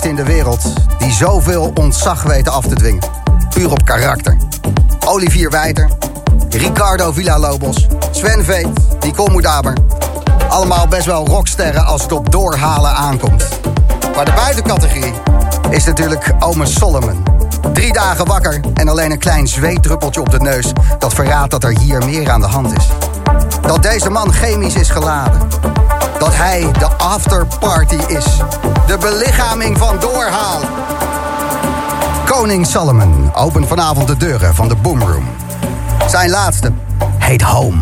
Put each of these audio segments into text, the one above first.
in de wereld die zoveel ontzag weten af te dwingen. Puur op karakter. Olivier Wijter, Ricardo Villalobos, Sven Veet, Nicole Moedaber. Allemaal best wel rocksterren als het op doorhalen aankomt. Maar de buitencategorie is natuurlijk Ome Solomon. Drie dagen wakker en alleen een klein zweetdruppeltje op de neus... dat verraadt dat er hier meer aan de hand is. Dat deze man chemisch is geladen. Dat hij de afterparty is. De belichaming van doorhalen. Koning Solomon opent vanavond de deuren van de Boomroom. Zijn laatste heet Home.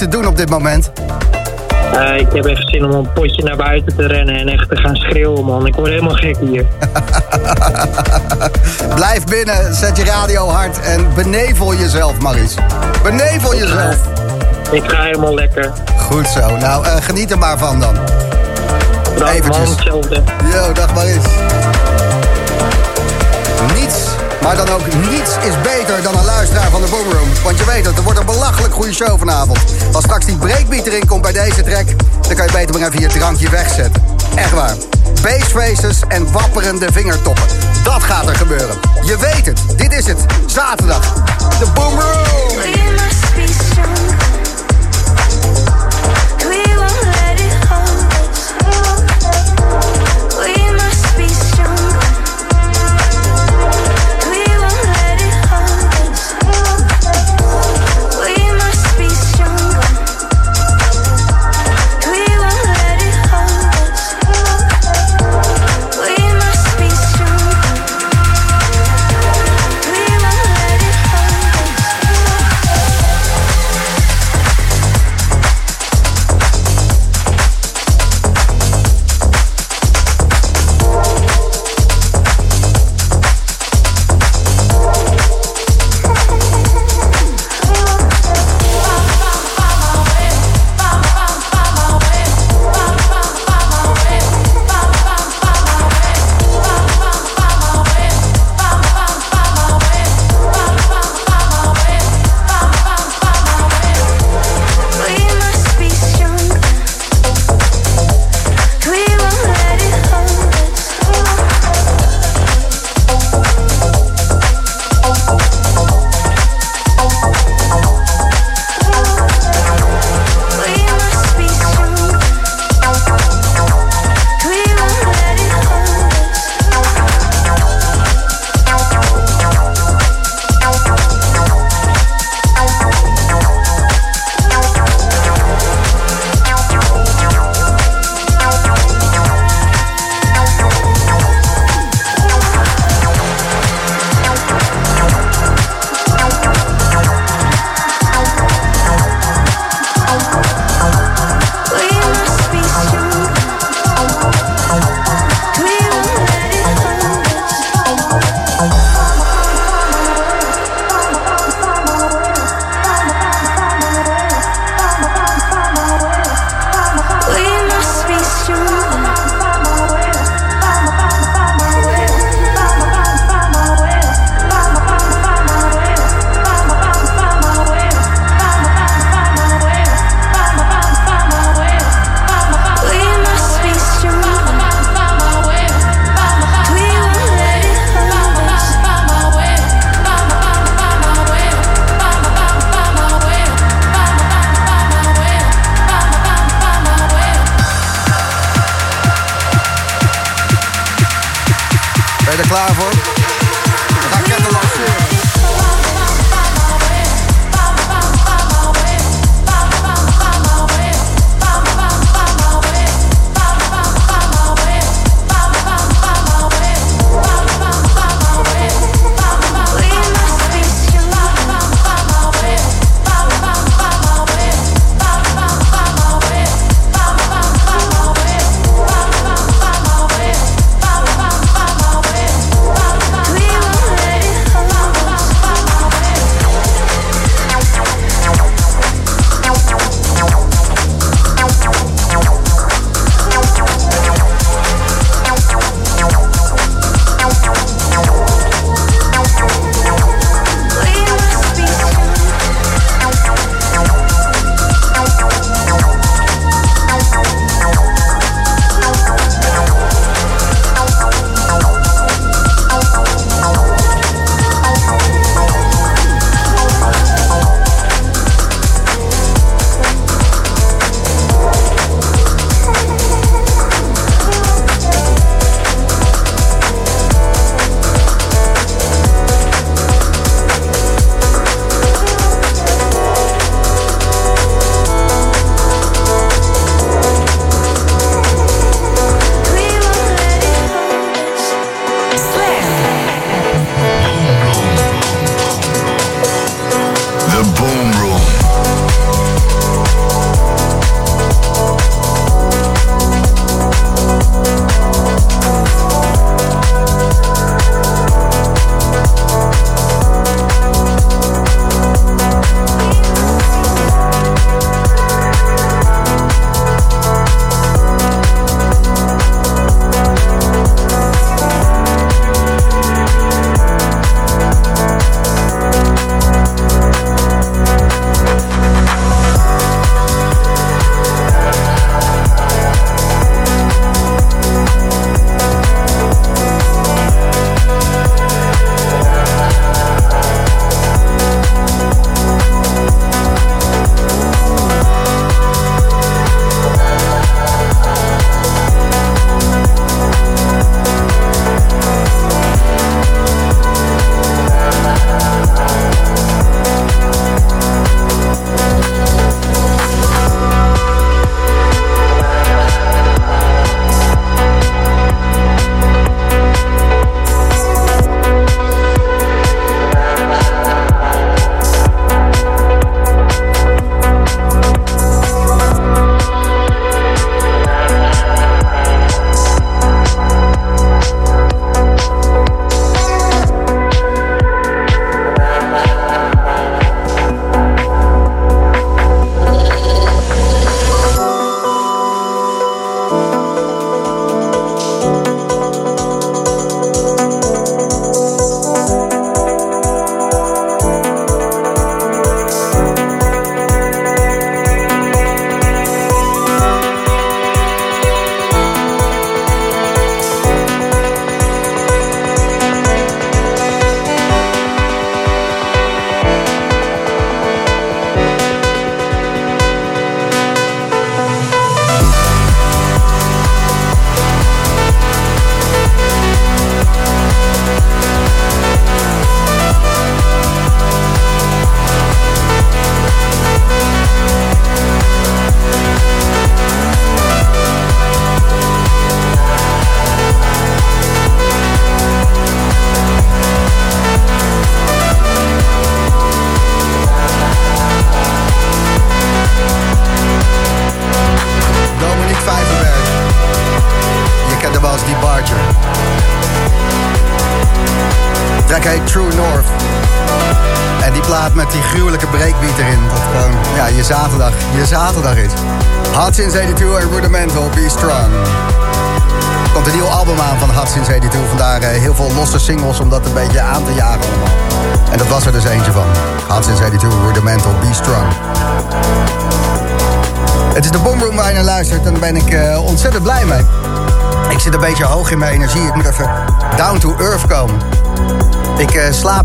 Liefste doen op dit moment? Uh, ik heb even zin om een potje naar buiten te rennen en echt te gaan schreeuwen, man. Ik word helemaal gek hier. Blijf binnen, zet je radio hard en benevel jezelf, Maries. Benevel jezelf. Ik ga helemaal lekker. Goed zo. Nou, uh, geniet er maar van dan. Dag Eventjes. man, hetzelfde. Yo, dag Maries. Niets, maar dan ook niets is beter dan een luisteraar van de Boomroom. Want je weet het, er wordt een belachelijk goede show vanavond. Als straks die breakbeat erin komt bij deze track... dan kan je beter maar even je drankje wegzetten. Echt waar. Basefaces en wapperende vingertoppen. Dat gaat er gebeuren. Je weet het. Dit is het. Zaterdag. De Boomroom.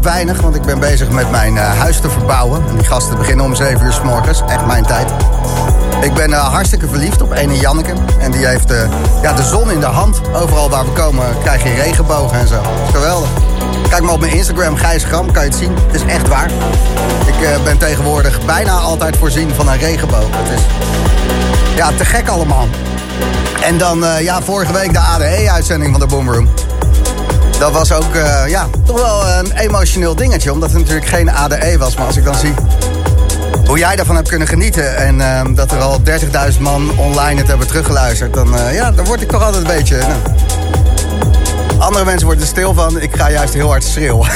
Weinig, want ik ben bezig met mijn eh, huis te verbouwen. En die gasten beginnen om 7 uur s morgens. Echt mijn tijd. Ik ben eh, hartstikke verliefd op ene Janneke. En die heeft eh, ja, de zon in de hand. Overal waar we komen krijg je regenbogen en zo. Geweldig. Kijk maar op mijn Instagram, Gijs Gram, kan je het zien. Het is echt waar. Ik ben tegenwoordig bijna altijd voorzien van een regenboog. Het is ja, te gek allemaal. En dan, ja, vorige week de ADE-uitzending van de Boomroom. Dat was ook, eh, ja, toch wel een emotioneel dingetje. Omdat het natuurlijk geen ADE was. Maar als ik dan zie hoe jij daarvan hebt kunnen genieten... en ehm, dat er al 30.000 man online het hebben teruggeluisterd... dan, eh, ja, dan word ik toch altijd een beetje... nou, andere mensen worden er stil van. Ik ga juist heel hard schreeuwen.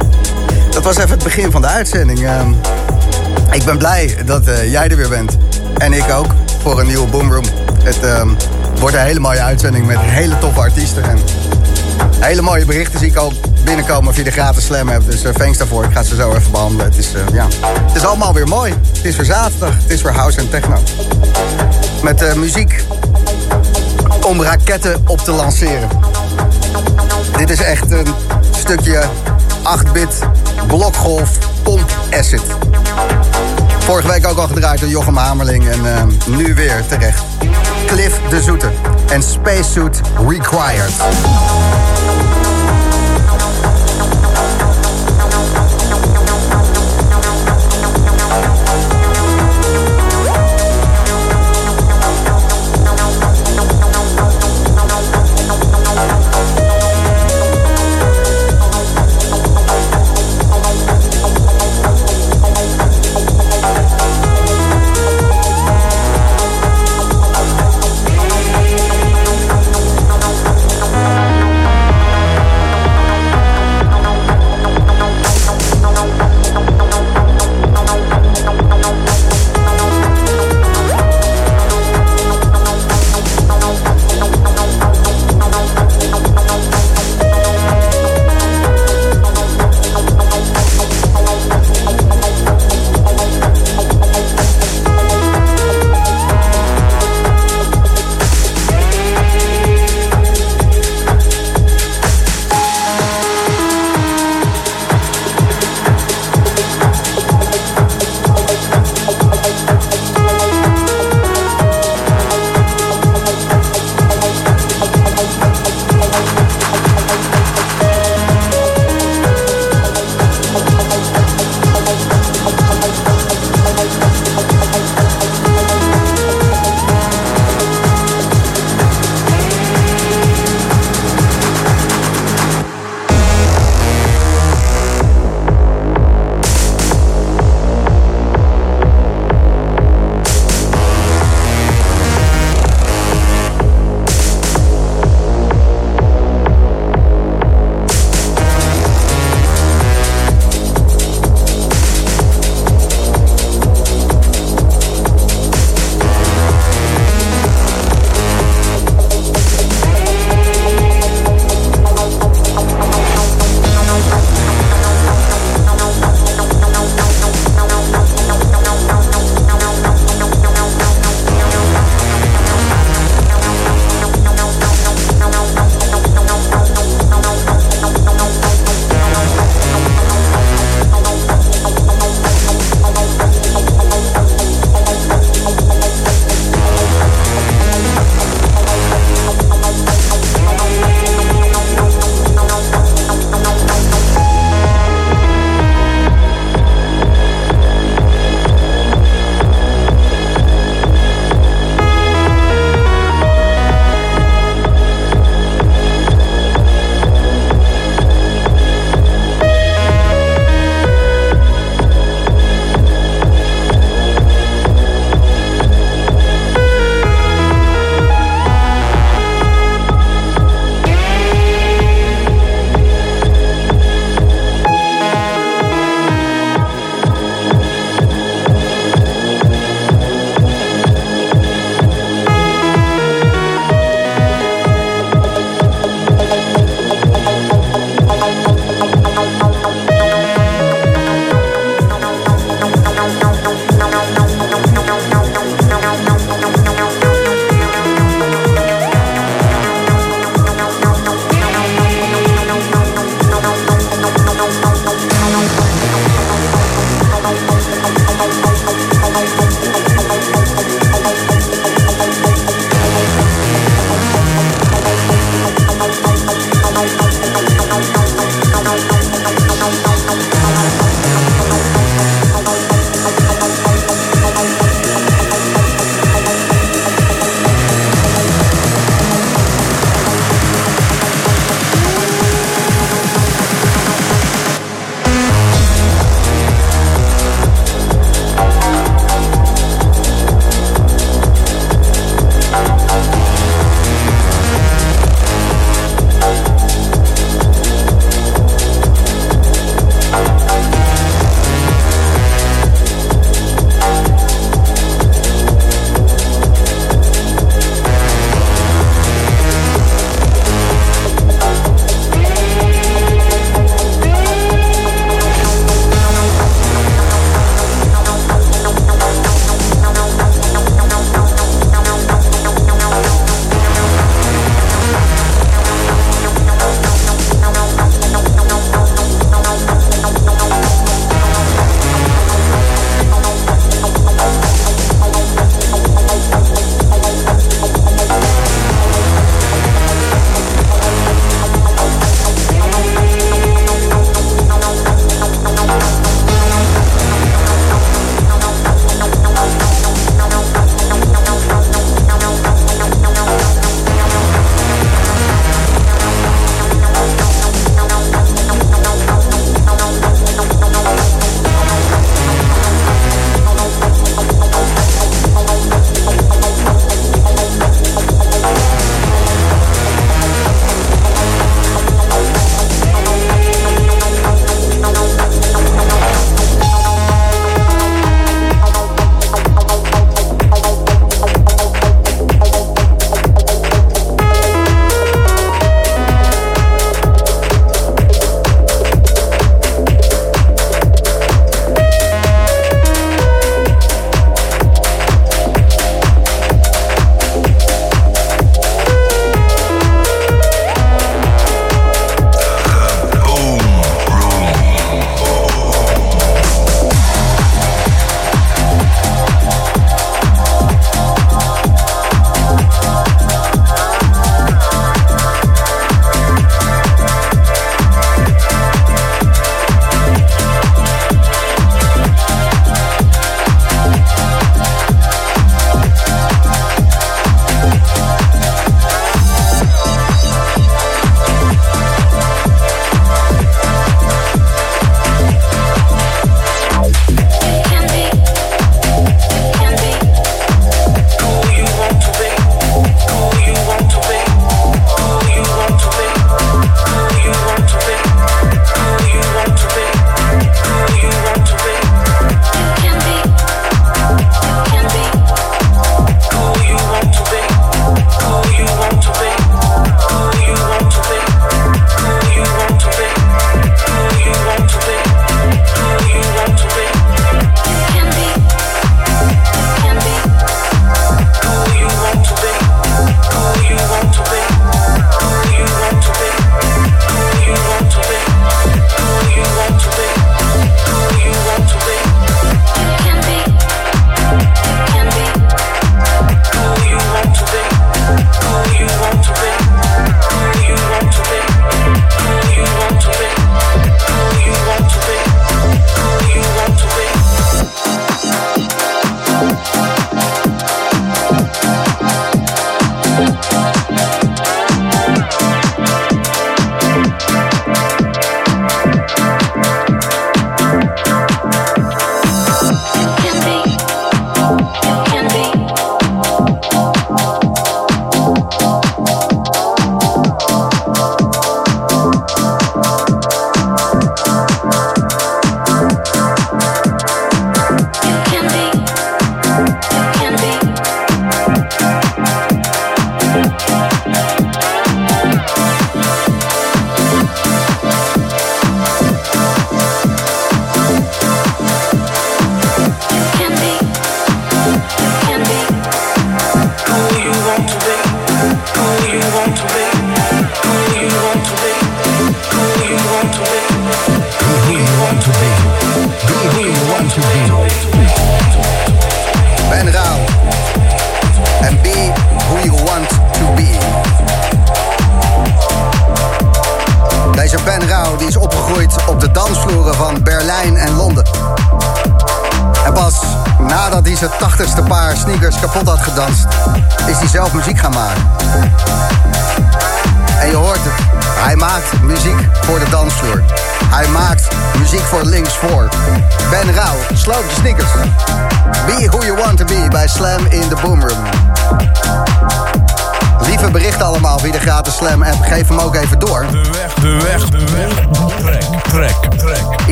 dat was even het begin van de uitzending. Ehm, ik ben blij dat eh, jij er weer bent. En ik ook, voor een nieuwe Boomroom. Het ehm, wordt een hele mooie uitzending met hele toffe artiesten. En hele mooie berichten zie ik al binnenkomen via de gratis slam app. Dus uh, thanks daarvoor. Ik ga ze zo even behandelen. Het is, eh, ja. het is allemaal weer mooi. Het is weer zaterdag. Het is weer house en techno. Met eh, muziek om raketten op te lanceren. Dit is echt een stukje 8-bit blokgolf pomp acid. Vorige week ook al gedraaid door Jochem Hamerling en nu weer terecht. Cliff de Zoete en Spacesuit Required.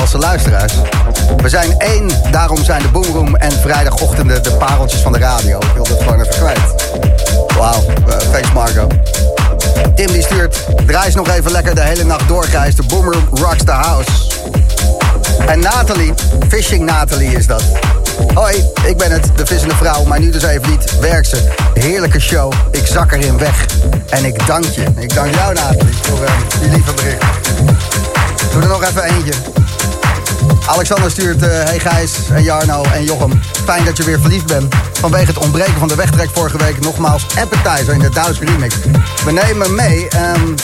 Als luisteraars. We zijn één, daarom zijn de Boomroom en vrijdagochtenden de pareltjes van de radio. Ik wil dat gewoon even kwijt. Wauw, uh, thanks Marco. Tim die stuurt, draai nog even lekker de hele nacht door Gijs. De Boomroom rocks the house. En Nathalie, Fishing Nathalie is dat. Hoi, ik ben het, de vissende vrouw, maar nu dus even niet. Werk ze. Heerlijke show. Ik zak erin weg. En ik dank je. Ik dank jou, Nathalie, voor uh, die lieve bericht. Doe er nog even eentje. Alexander stuurt, uh, hey Gijs en Jarno en Jochem. Fijn dat je weer verliefd bent. Vanwege het ontbreken van de wegtrek vorige week nogmaals Appetizer in de Duits remix. We nemen hem mee. Um,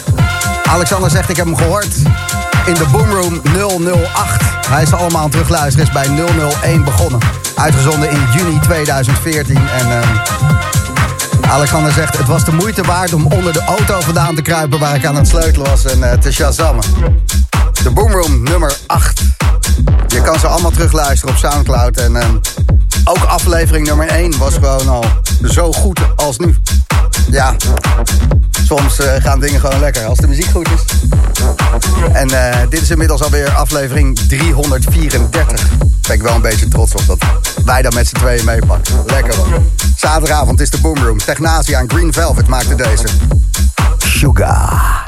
Alexander zegt, ik heb hem gehoord in de Boomroom 008. Hij is allemaal aan terugluisteren, is bij 001 begonnen. Uitgezonden in juni 2014. En uh, Alexander zegt, het was de moeite waard om onder de auto vandaan te kruipen... waar ik aan het sleutelen was en uh, te shazammen. De Boomroom nummer 8. Je kan ze allemaal terugluisteren op Soundcloud. En uh, ook aflevering nummer 1 was gewoon al zo goed als nu. Ja, soms uh, gaan dingen gewoon lekker als de muziek goed is. En uh, dit is inmiddels alweer aflevering 334. Ben ik wel een beetje trots op dat wij dan met z'n tweeën meepakken. Lekker man. Zaterdagavond is de Boomroom. Technasia en Green Velvet maakte deze. Sugar.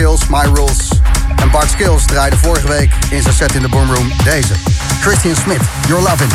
Skills, My Rules. En Bart Skills draaide vorige week in zijn set in de Boomroom deze. Christian Smith, you're loving.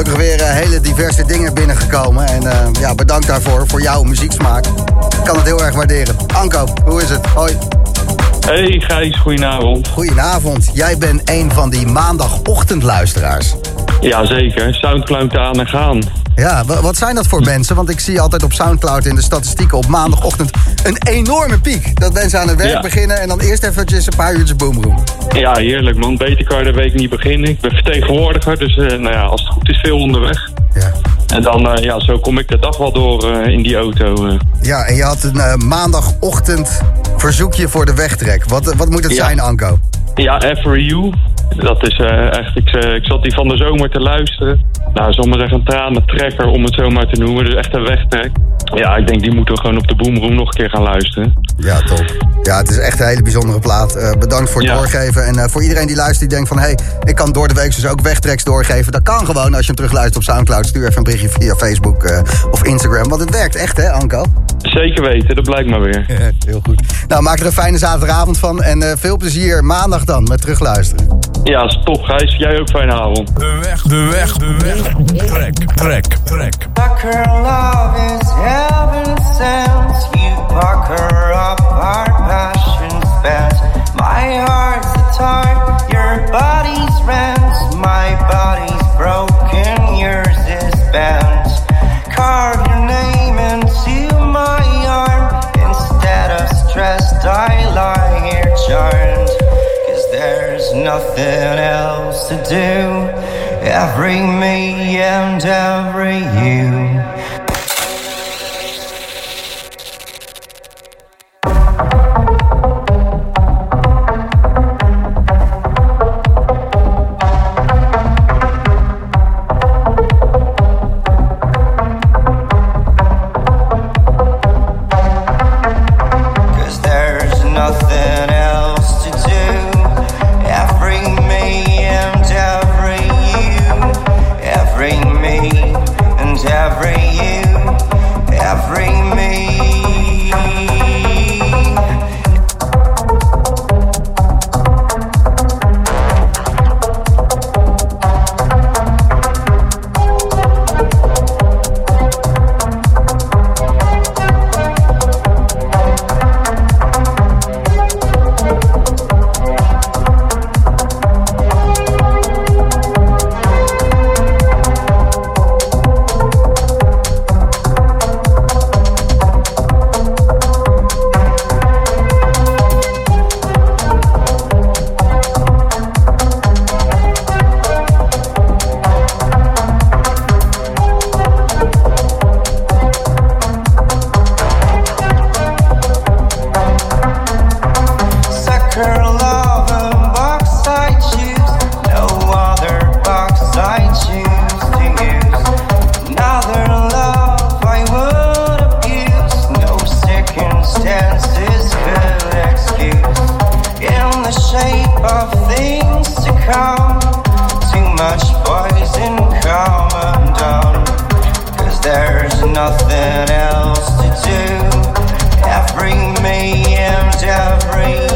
Gelukkig weer eh, hele diverse dingen binnengekomen. En eh, ja, bedankt daarvoor, voor jouw muzieksmaak. Ik kan het heel erg waarderen. Anko, hoe is het? Hoi. Hey Gijs, goedenavond. Goedenavond. Jij bent een van die maandagochtendluisteraars. Jazeker, Soundcloud aan en gaan. Ja, wa- wat zijn dat voor mensen? Want ik zie altijd op Soundcloud in de statistieken op maandagochtend een enorme piek. Dat mensen aan het werk Ja. beginnen en dan eerst eventjes een paar uurtjes boomroom. Ja, heerlijk man. Beter kan je de week niet beginnen. Ik ben vertegenwoordiger, dus eh, nou ja, als het goed is veel onderweg. Ja. En dan, eh, ja, zo kom ik de dag wel door eh, in die auto. ja, en je had een maandagochtend verzoekje voor de wegtrek. Wat, wat moet het Ja. zijn, Anko? Ja, Every You. Dat is eh, echt, ik, ik zat die van de zomer te luisteren. Nou, maar zeggen, tranentrekker om het zo maar te noemen. Dus echt een wegtrek. Ja, ik denk die moeten we gewoon op de boomroom nog een keer gaan luisteren. Ja, top. Ja, het is echt een hele bijzondere plaat. Eh, bedankt voor het Ja. doorgeven. En eh, voor iedereen die luistert die denkt van... hé, hey, ik kan door de week dus ook wegtreks doorgeven. Dat kan gewoon als je hem terugluistert op Soundcloud. Stuur even een berichtje via Facebook eh, of Instagram. Want het werkt echt, hè, Anko? Zeker weten, dat blijkt maar weer. Heel goed. Nou, maak er een fijne zaterdagavond van. En eh, veel plezier maandag dan met terugluisteren. Ja, is top Gijs. Jij ook fijne avond. De weg, de weg, de weg. Trek, trek, trek. Pucker love is heaven sent. You pucker our passion spent. My heart's a tart, your body's rent. My body's broken, yours is bent. Carve your name into my arm. Instead of stressed, I lie here charmed. Cause there's nothing else to do. Every me and every you. Nothing else to do. Every me and. Every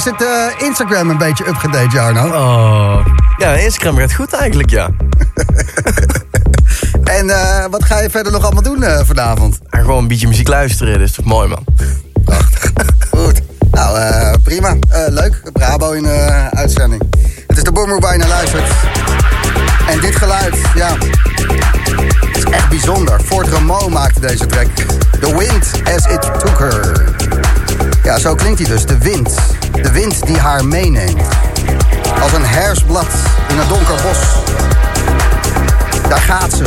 Is het eh, Instagram een beetje upgedate, Jarno? Oh. Ja, Instagram gaat goed eigenlijk, ja. En eh, wat ga je verder nog allemaal doen eh, vanavond? En gewoon een beetje muziek luisteren, dat is toch mooi, man. Prachtig. Goed. Nou, prima. Leuk. Brabo in eh uitzending. Het is de je naar luistert. En dit geluid, ja... is echt bijzonder. Fort Ramo maakte deze track. The wind as it took her. Ja, zo klinkt hij dus. De wind. De wind die haar meeneemt. Als een herfstblad in een donker bos. Daar gaat ze.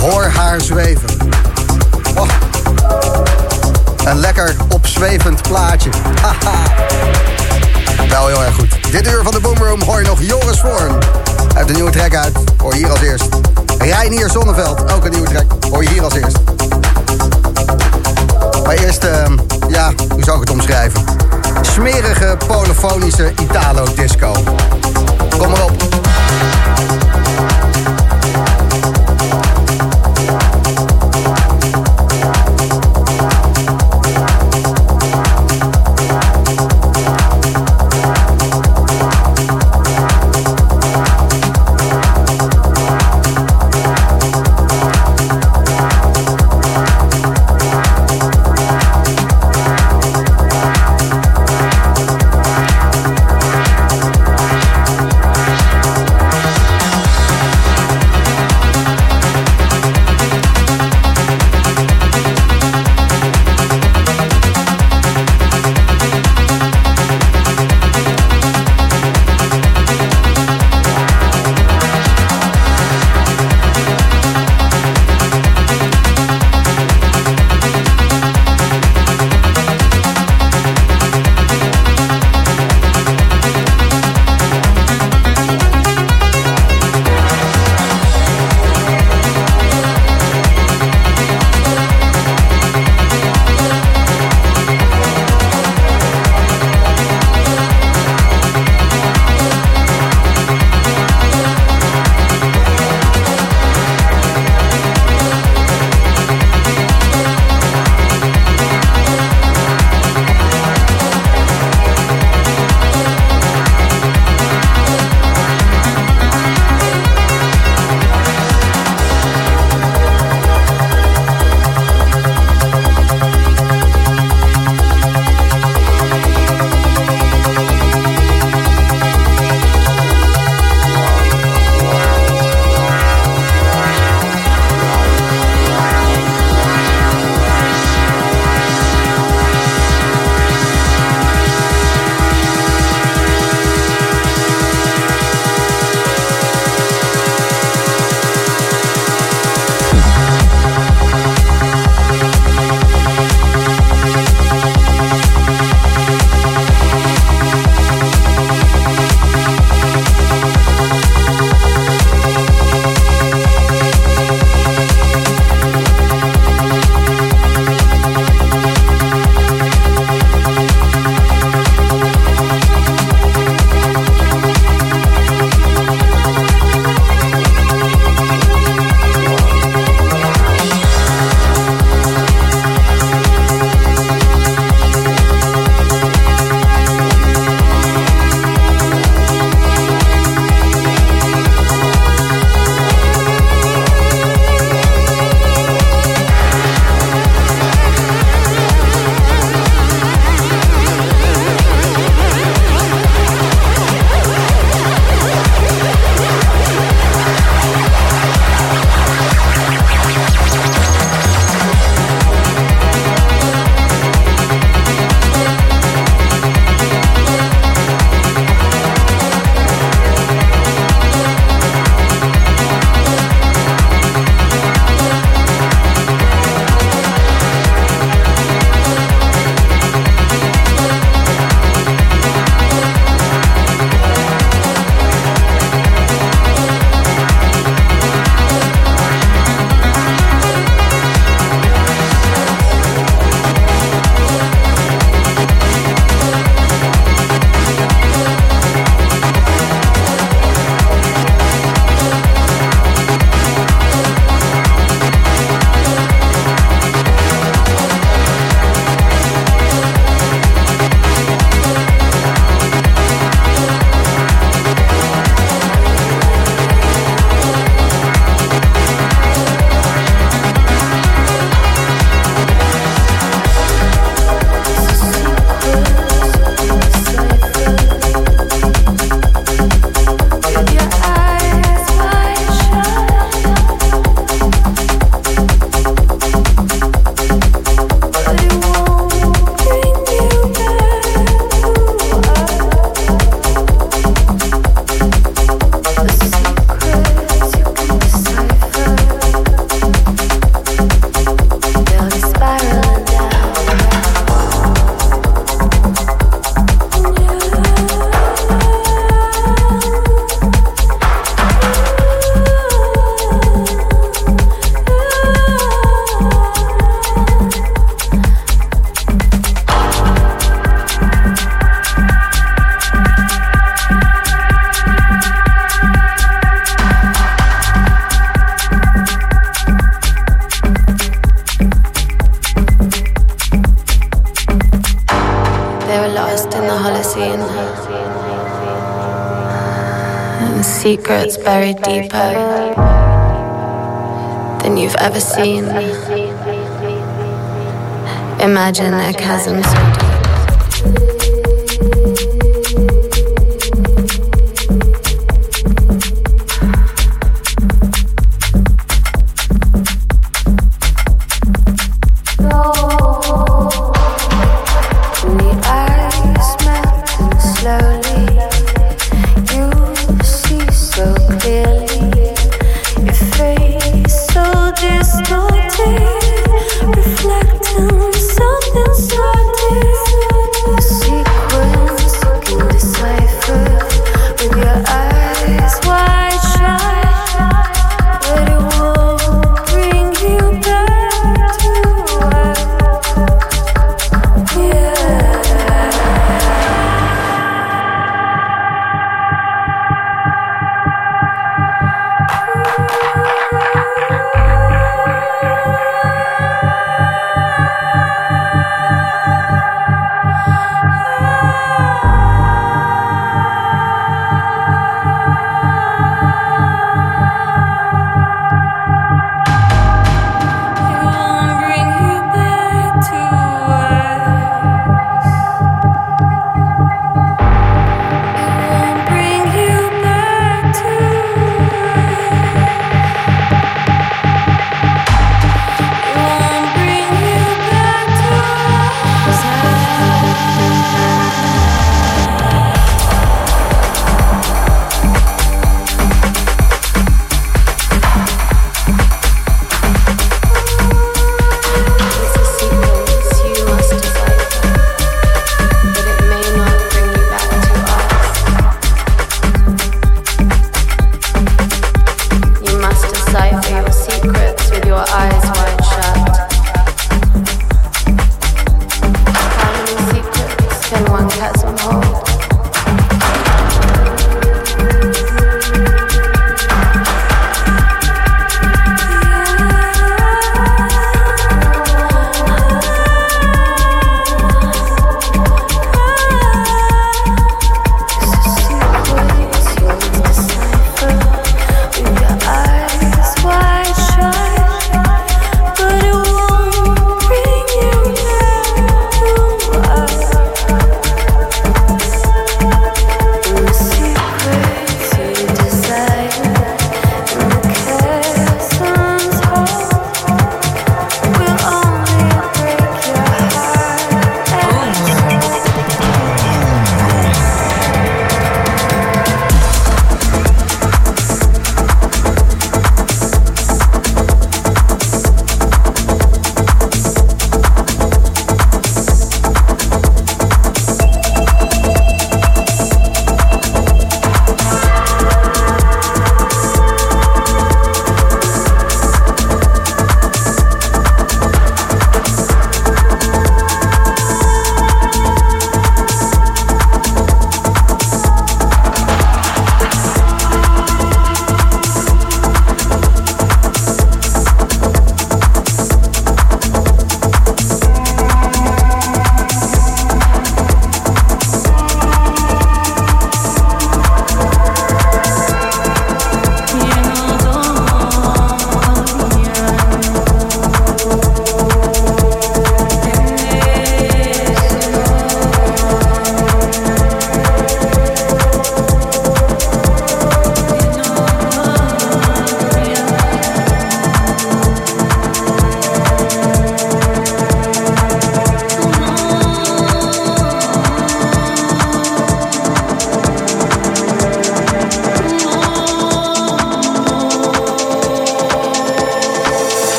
Hoor haar zweven. Oh. Een lekker opzwevend plaatje. Haha. Wel heel erg goed. Dit uur van de Boomroom hoor je nog Joris Voorn. Uit de nieuwe track uit. Hoor je hier als eerst. Reinier Zonneveld. Ook een nieuwe track. Hoor je hier als eerst. Maar eerst, ehm, ja, hoe zou ik het omschrijven? Smerige, polyfonische Italo-disco. Secrets buried deeper than you've ever seen. Imagine a chasm so deep.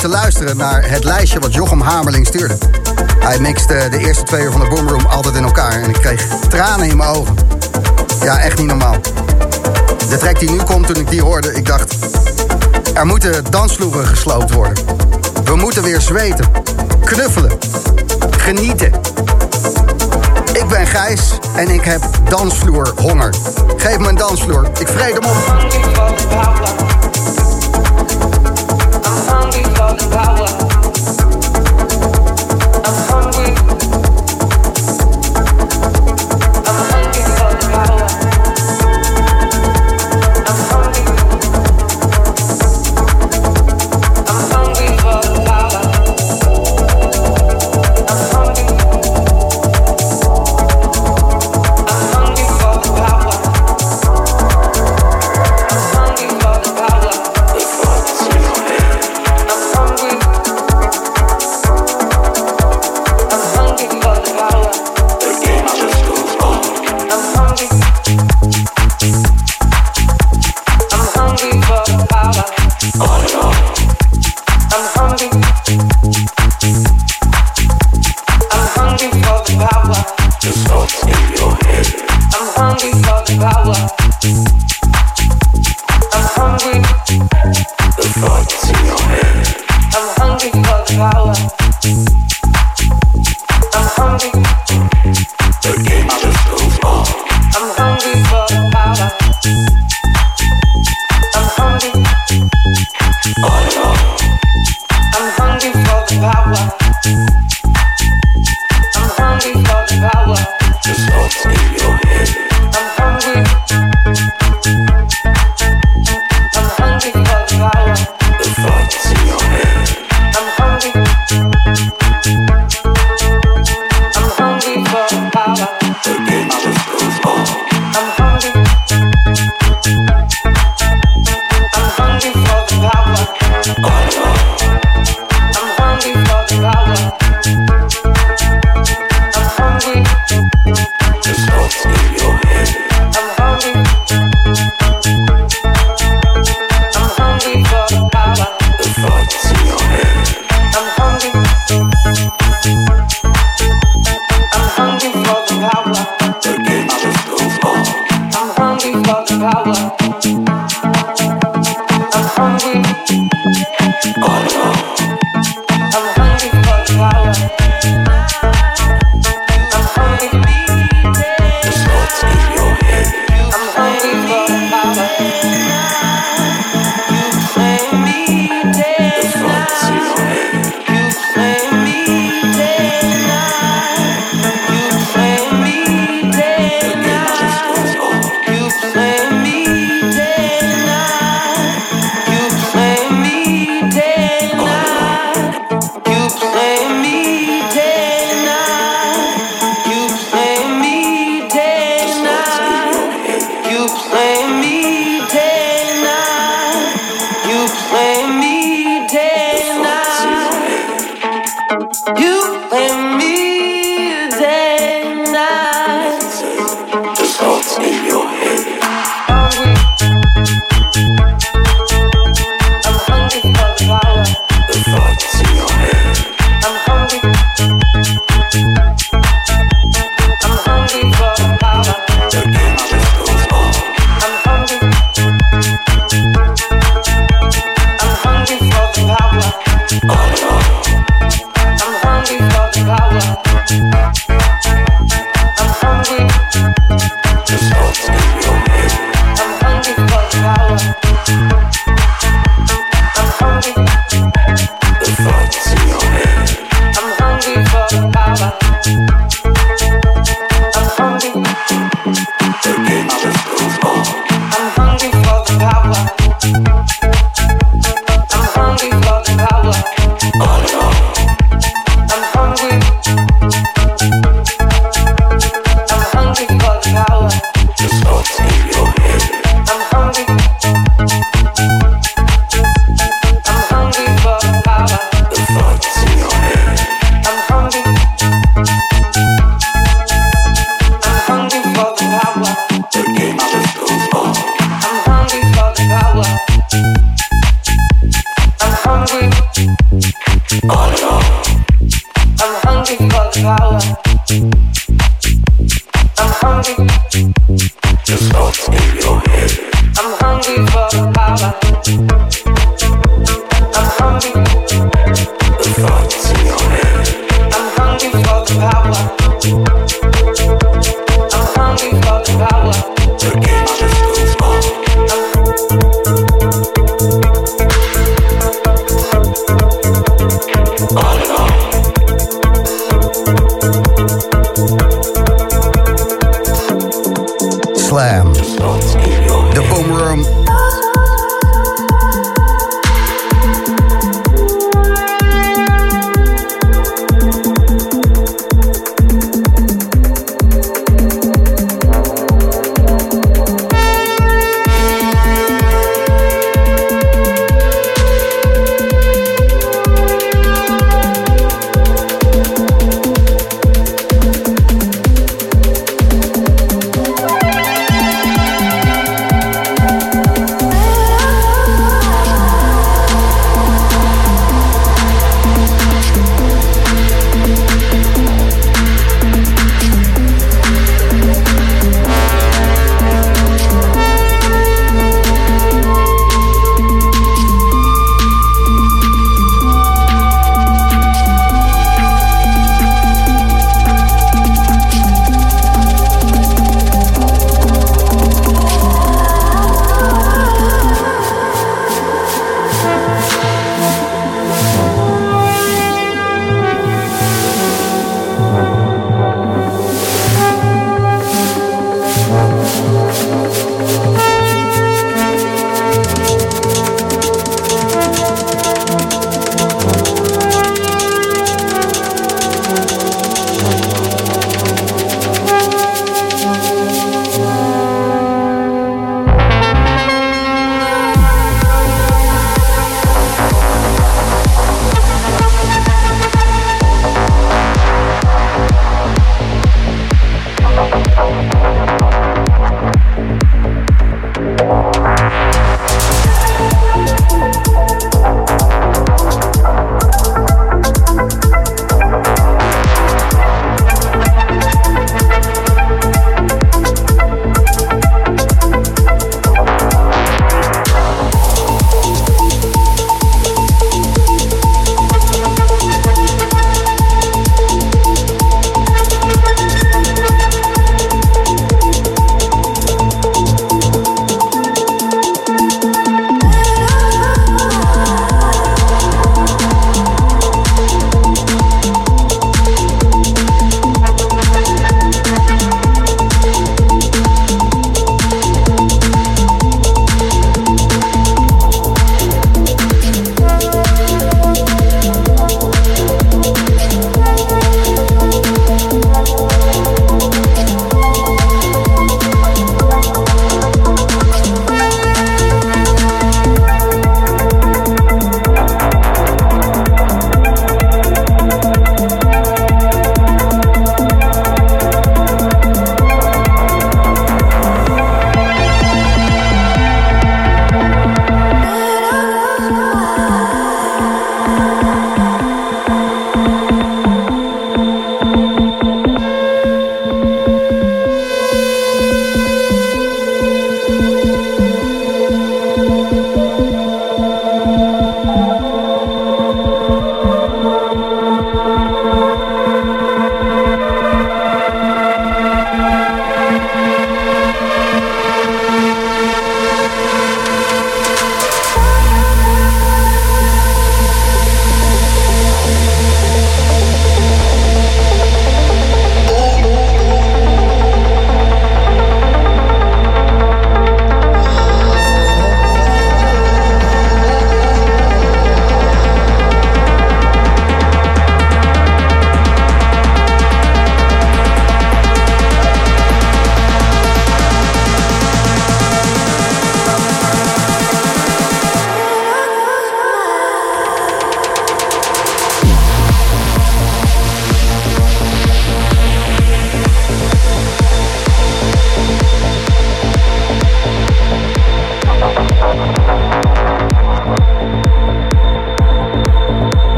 Te luisteren naar het lijstje wat Jochem Hamerling stuurde. Hij mixte de eerste twee uur van de Boomroom altijd in elkaar. En ik kreeg tranen in mijn ogen. Ja, echt niet normaal. De track die nu komt, toen ik die hoorde, ik dacht... Er moeten dansvloeren gesloopt worden. We moeten weer zweten. Knuffelen. Genieten. Ik ben Gijs en ik heb dansvloer honger. Geef me een dansvloer. Ik vreet hem op. power. I'm hungry.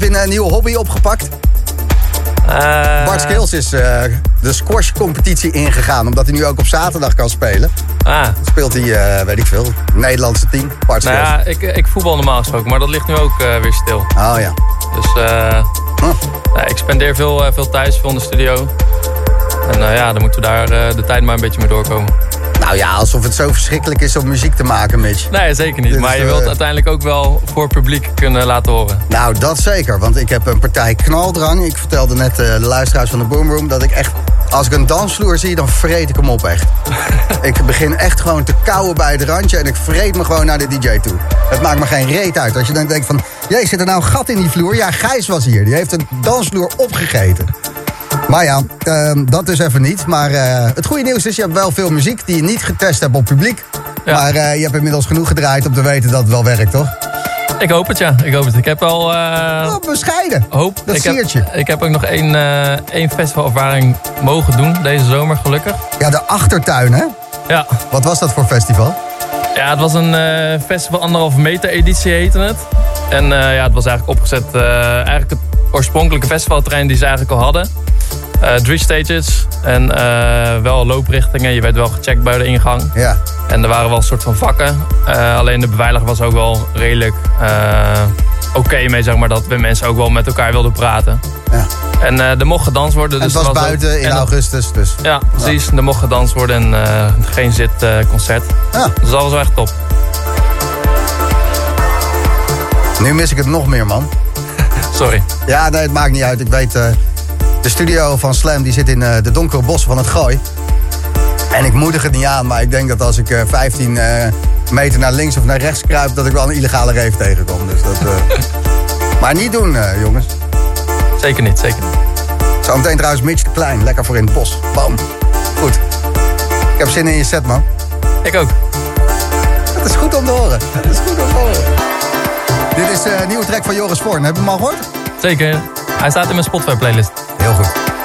Heb je een eh, nieuwe hobby opgepakt? Eh, Bart Skills is eh, de squash-competitie ingegaan... omdat hij nu ook op zaterdag kan spelen. Ah, Speelt hij, weet ik veel, Nederlandse team. Bart nou Skills. ja, ik, ik voetbal normaal gesproken, maar dat ligt nu ook weer stil. Oh ja. Dus Huh. ja, ik spendeer veel, veel thuis, veel in de studio. En ja, dan moeten we daar de tijd maar een beetje mee doorkomen. Nou ja, alsof het zo verschrikkelijk is om muziek te maken, Mitch. Nee, zeker niet. Dit Maar je wilt eh, uiteindelijk ook wel voor publiek kunnen laten horen. Nou, dat zeker. Want ik heb een partij knaldrang. Ik vertelde net eh, de luisteraars van de Boomroom... dat ik echt, als ik een dansvloer zie, dan vreet ik hem op echt. ik begin echt gewoon te kauwen bij het randje... en ik vreet me gewoon naar de DJ toe. Het maakt me geen reet uit. Als je dan denkt van, jee, zit er nou een gat in die vloer? Ja, Gijs was hier. Die heeft een dansvloer opgegeten. Maar ja, ehm, dat dus even niet. Maar eh, het goede nieuws is, je hebt wel veel muziek... die je niet getest hebt op publiek. Ja. Maar eh, je hebt inmiddels genoeg gedraaid om te weten dat het wel werkt, toch? Ik hoop het, ja. Ik hoop het. Ik heb al eh, Oh, bescheiden. hoop. Dat ik, heb, siertje. ik heb ook nog één, één festivalervaring mogen doen deze zomer, gelukkig. Ja, de achtertuin, hè? Ja, Wat was dat voor festival? ja het was een festival anderhalve meter editie heette het. En ja, het was eigenlijk opgezet, eigenlijk het oorspronkelijke festivalterrein die ze eigenlijk al hadden. Eh, drie stages en eh, wel looprichtingen. Je werd wel gecheckt bij de ingang. Ja. En er waren wel een soort van vakken. Eh, alleen de beveiliger was ook wel redelijk oké mee, zeg maar. Dat we mensen ook wel met elkaar wilden praten. ja. En er mocht gedanst worden. En Dus het was ook- buiten in en- augustus, dus. Ja, precies. Er mocht gedanst worden en geen zitconcert. Ja. dus dat was wel echt top. Nu mis ik het nog meer, man. Sorry. Ja, nee, het maakt niet uit. Ik weet, de studio van Slam die zit in eh, de donkere bossen van het Gooi. En ik moedig het niet aan, maar ik denk dat als ik eh, 15 eh, meter naar links of naar rechts kruip... dat ik wel een illegale reef tegenkom. Dus dat, eh, maar niet doen, eh, jongens. Zeker niet, zeker niet. Zometeen trouwens Mitch de Klein, lekker voor in het bos. Bam. Goed. Ik heb zin in je set, man. Ik ook. Dat is goed om te horen. Dat is goed om te horen. Dit is eh, een nieuwe track van Joris Voorn. Heb je hem al gehoord? Zeker. Hij staat in mijn Spotify playlist. Heel goed.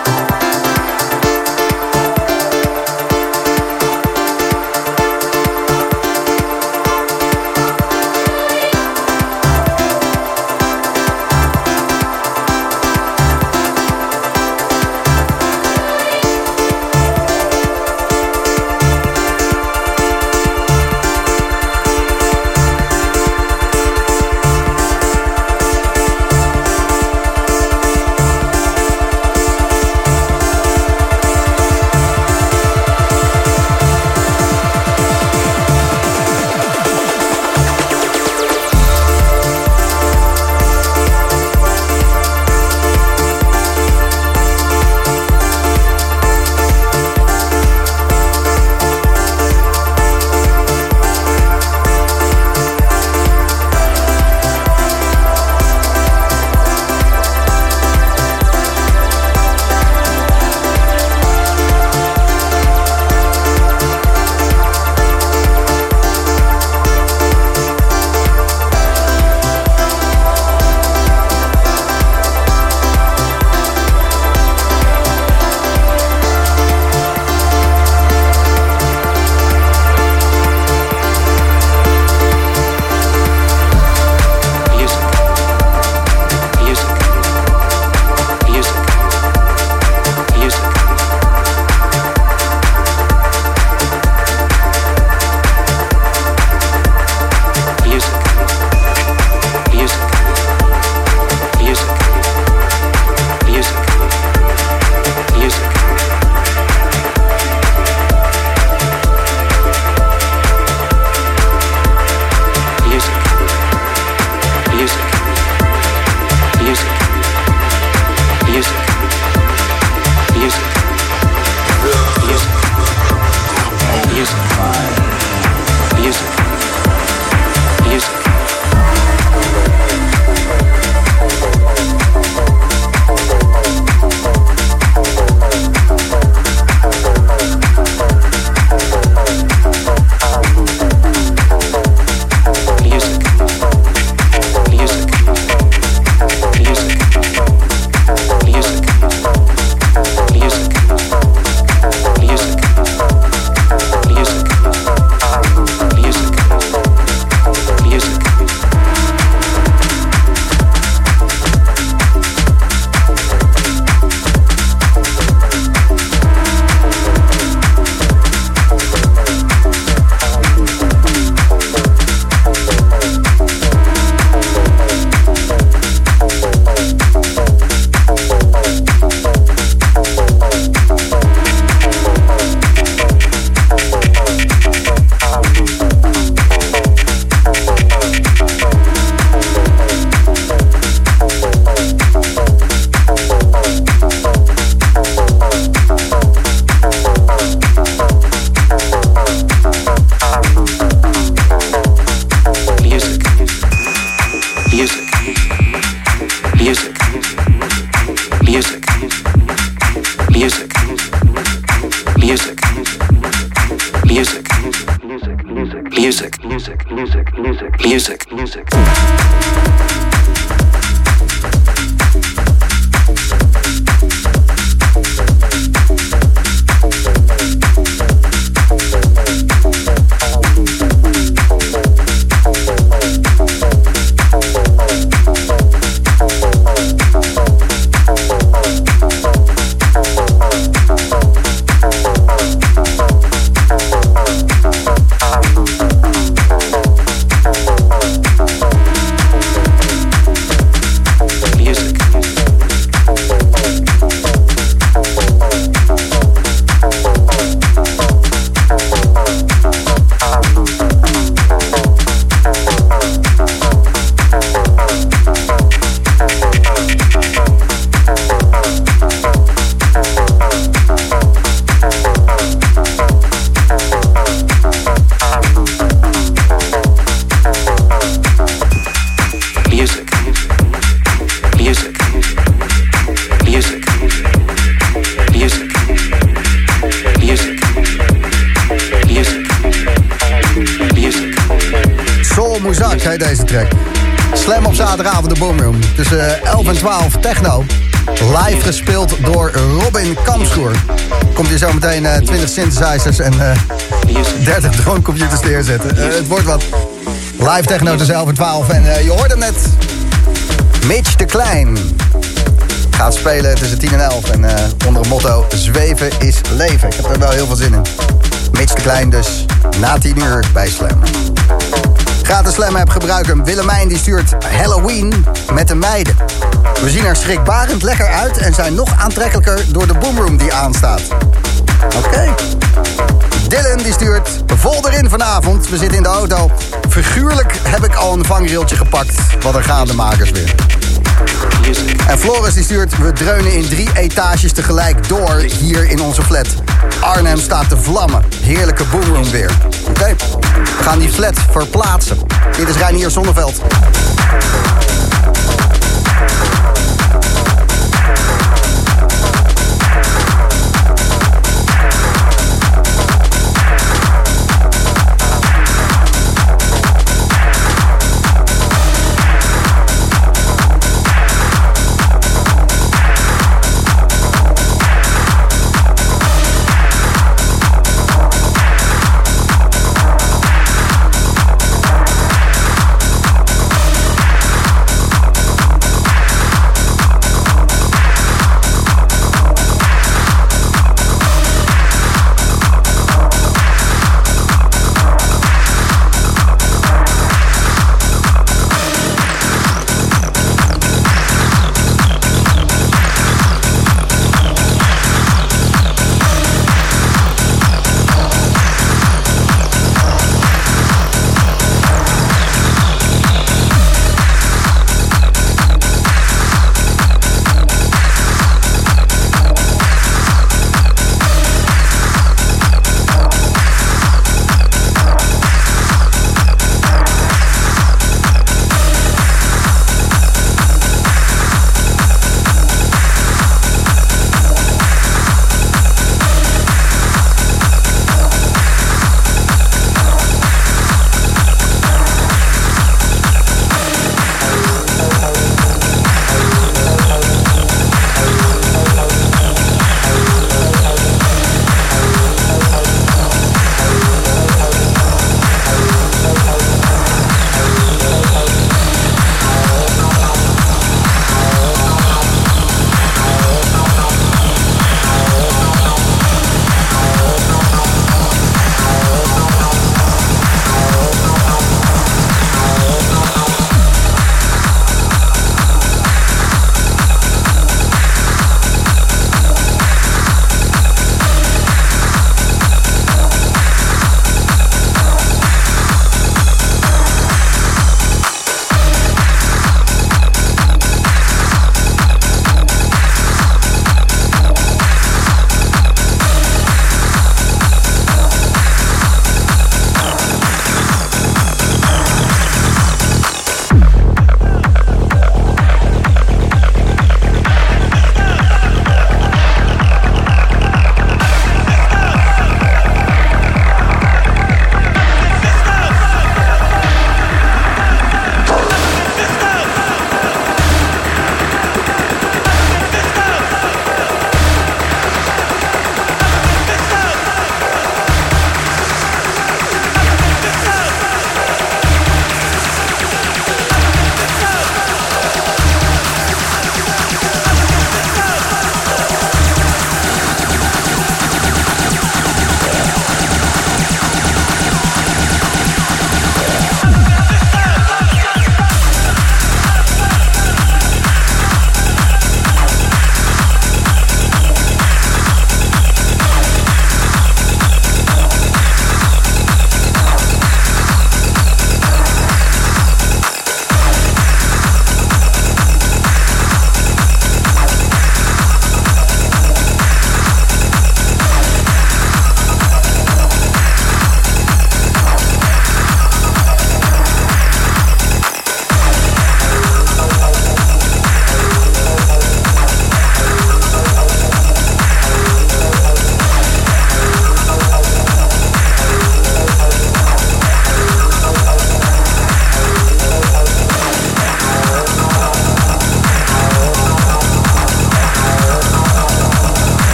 Komt hier zo meteen eh, 20 synthesizers en eh, 30 dronecomputers neerzetten. Eh, het wordt wat. Live techno tussen 11 en 12. En je hoorde net Mitch de Klein. Gaat spelen tussen 10 en 11. En onder het motto Zweven is leven. Ik heb er wel heel veel zin in. Mitch de Klein dus na 10 uur bij Slam. Gratis Slam app gebruiken. Willemijn die stuurt Halloween met de meiden. We zien er schrikbarend lekker uit en zijn nog aantrekkelijker door de boomroom die aanstaat. Oké. Dylan die stuurt vol erin vanavond. We zitten in de auto. Figuurlijk heb ik al een vangriltje gepakt. Wat een gaandemakers weer. En Floris die stuurt, we dreunen in drie etages tegelijk door hier in onze flat. Arnhem staat te vlammen. Heerlijke boomroom weer. Oké, we gaan die flat verplaatsen. Dit is Reinier Zonneveld.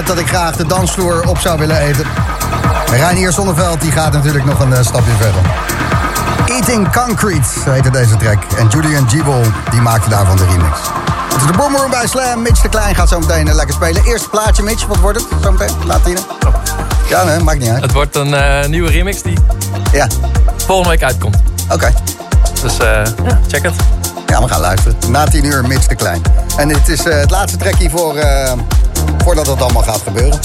Net dat ik graag de dansvloer op zou willen eten. Reinier Zonneveld die gaat natuurlijk nog een eh, stapje verder. Eating Concrete heette deze track. En Julian Giebel die maakte daarvan de remix. Het is de Boomroom bij Slam. Mitch de Klein gaat zo meteen eh, lekker spelen. Eerste plaatje, Mitch. Wat wordt het zo meteen? Laat zien. Ja, nee, maakt niet uit. Het wordt een eh, nieuwe remix die Ja, volgende week uitkomt. oké. Dus eh, ja, check het. Ja, we gaan luisteren. Na 10 uur, Mitch de Klein. En dit is eh, het laatste trekje voor, eh, voordat het allemaal gaat gebeuren.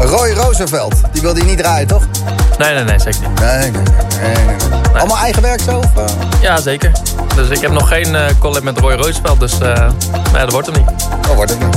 Roy Roosevelt, die wil die niet draaien, toch? Nee, nee, nee, zeker niet. Nee, nee, nee. nee, nee. Allemaal eigen werk zo? Of, eh? Ja, zeker. Dus ik heb nog geen eh, collab met Roy Roosevelt, dus eh nee, dat wordt hem niet. Dat wordt het niet.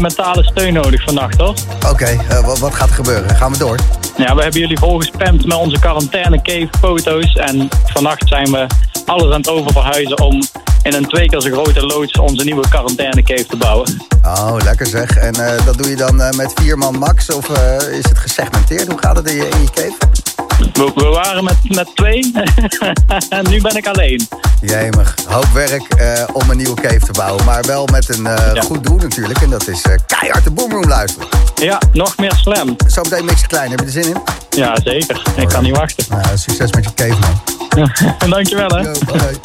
Mentale steun nodig vannacht, toch? Oké, eh, wat, wat gaat er gebeuren? Gaan we door? Ja, we hebben jullie volgespamd met onze quarantaine cave foto's. En vannacht zijn we alles aan het oververhuizen om in een twee keer zo grote loods onze nieuwe quarantaine cave te bouwen. Oh, lekker zeg. En eh, dat doe je dan eh, met vier man max of is het gesegmenteerd? Hoe gaat het in je, in je cave? We, we waren met, met twee en nu ben ik alleen. Jemig, hoop werk eh, om een nieuwe cave te bouwen. Maar wel met een eh, goed doel natuurlijk. En dat is eh, keihard de Boomroom luisteren. Ja, nog meer slam. Zometeen mix klein, heb je er zin in? Ja, zeker. Ik kan niet wachten. Nou, succes met je cave man. Dankjewel hè. Yo, bye.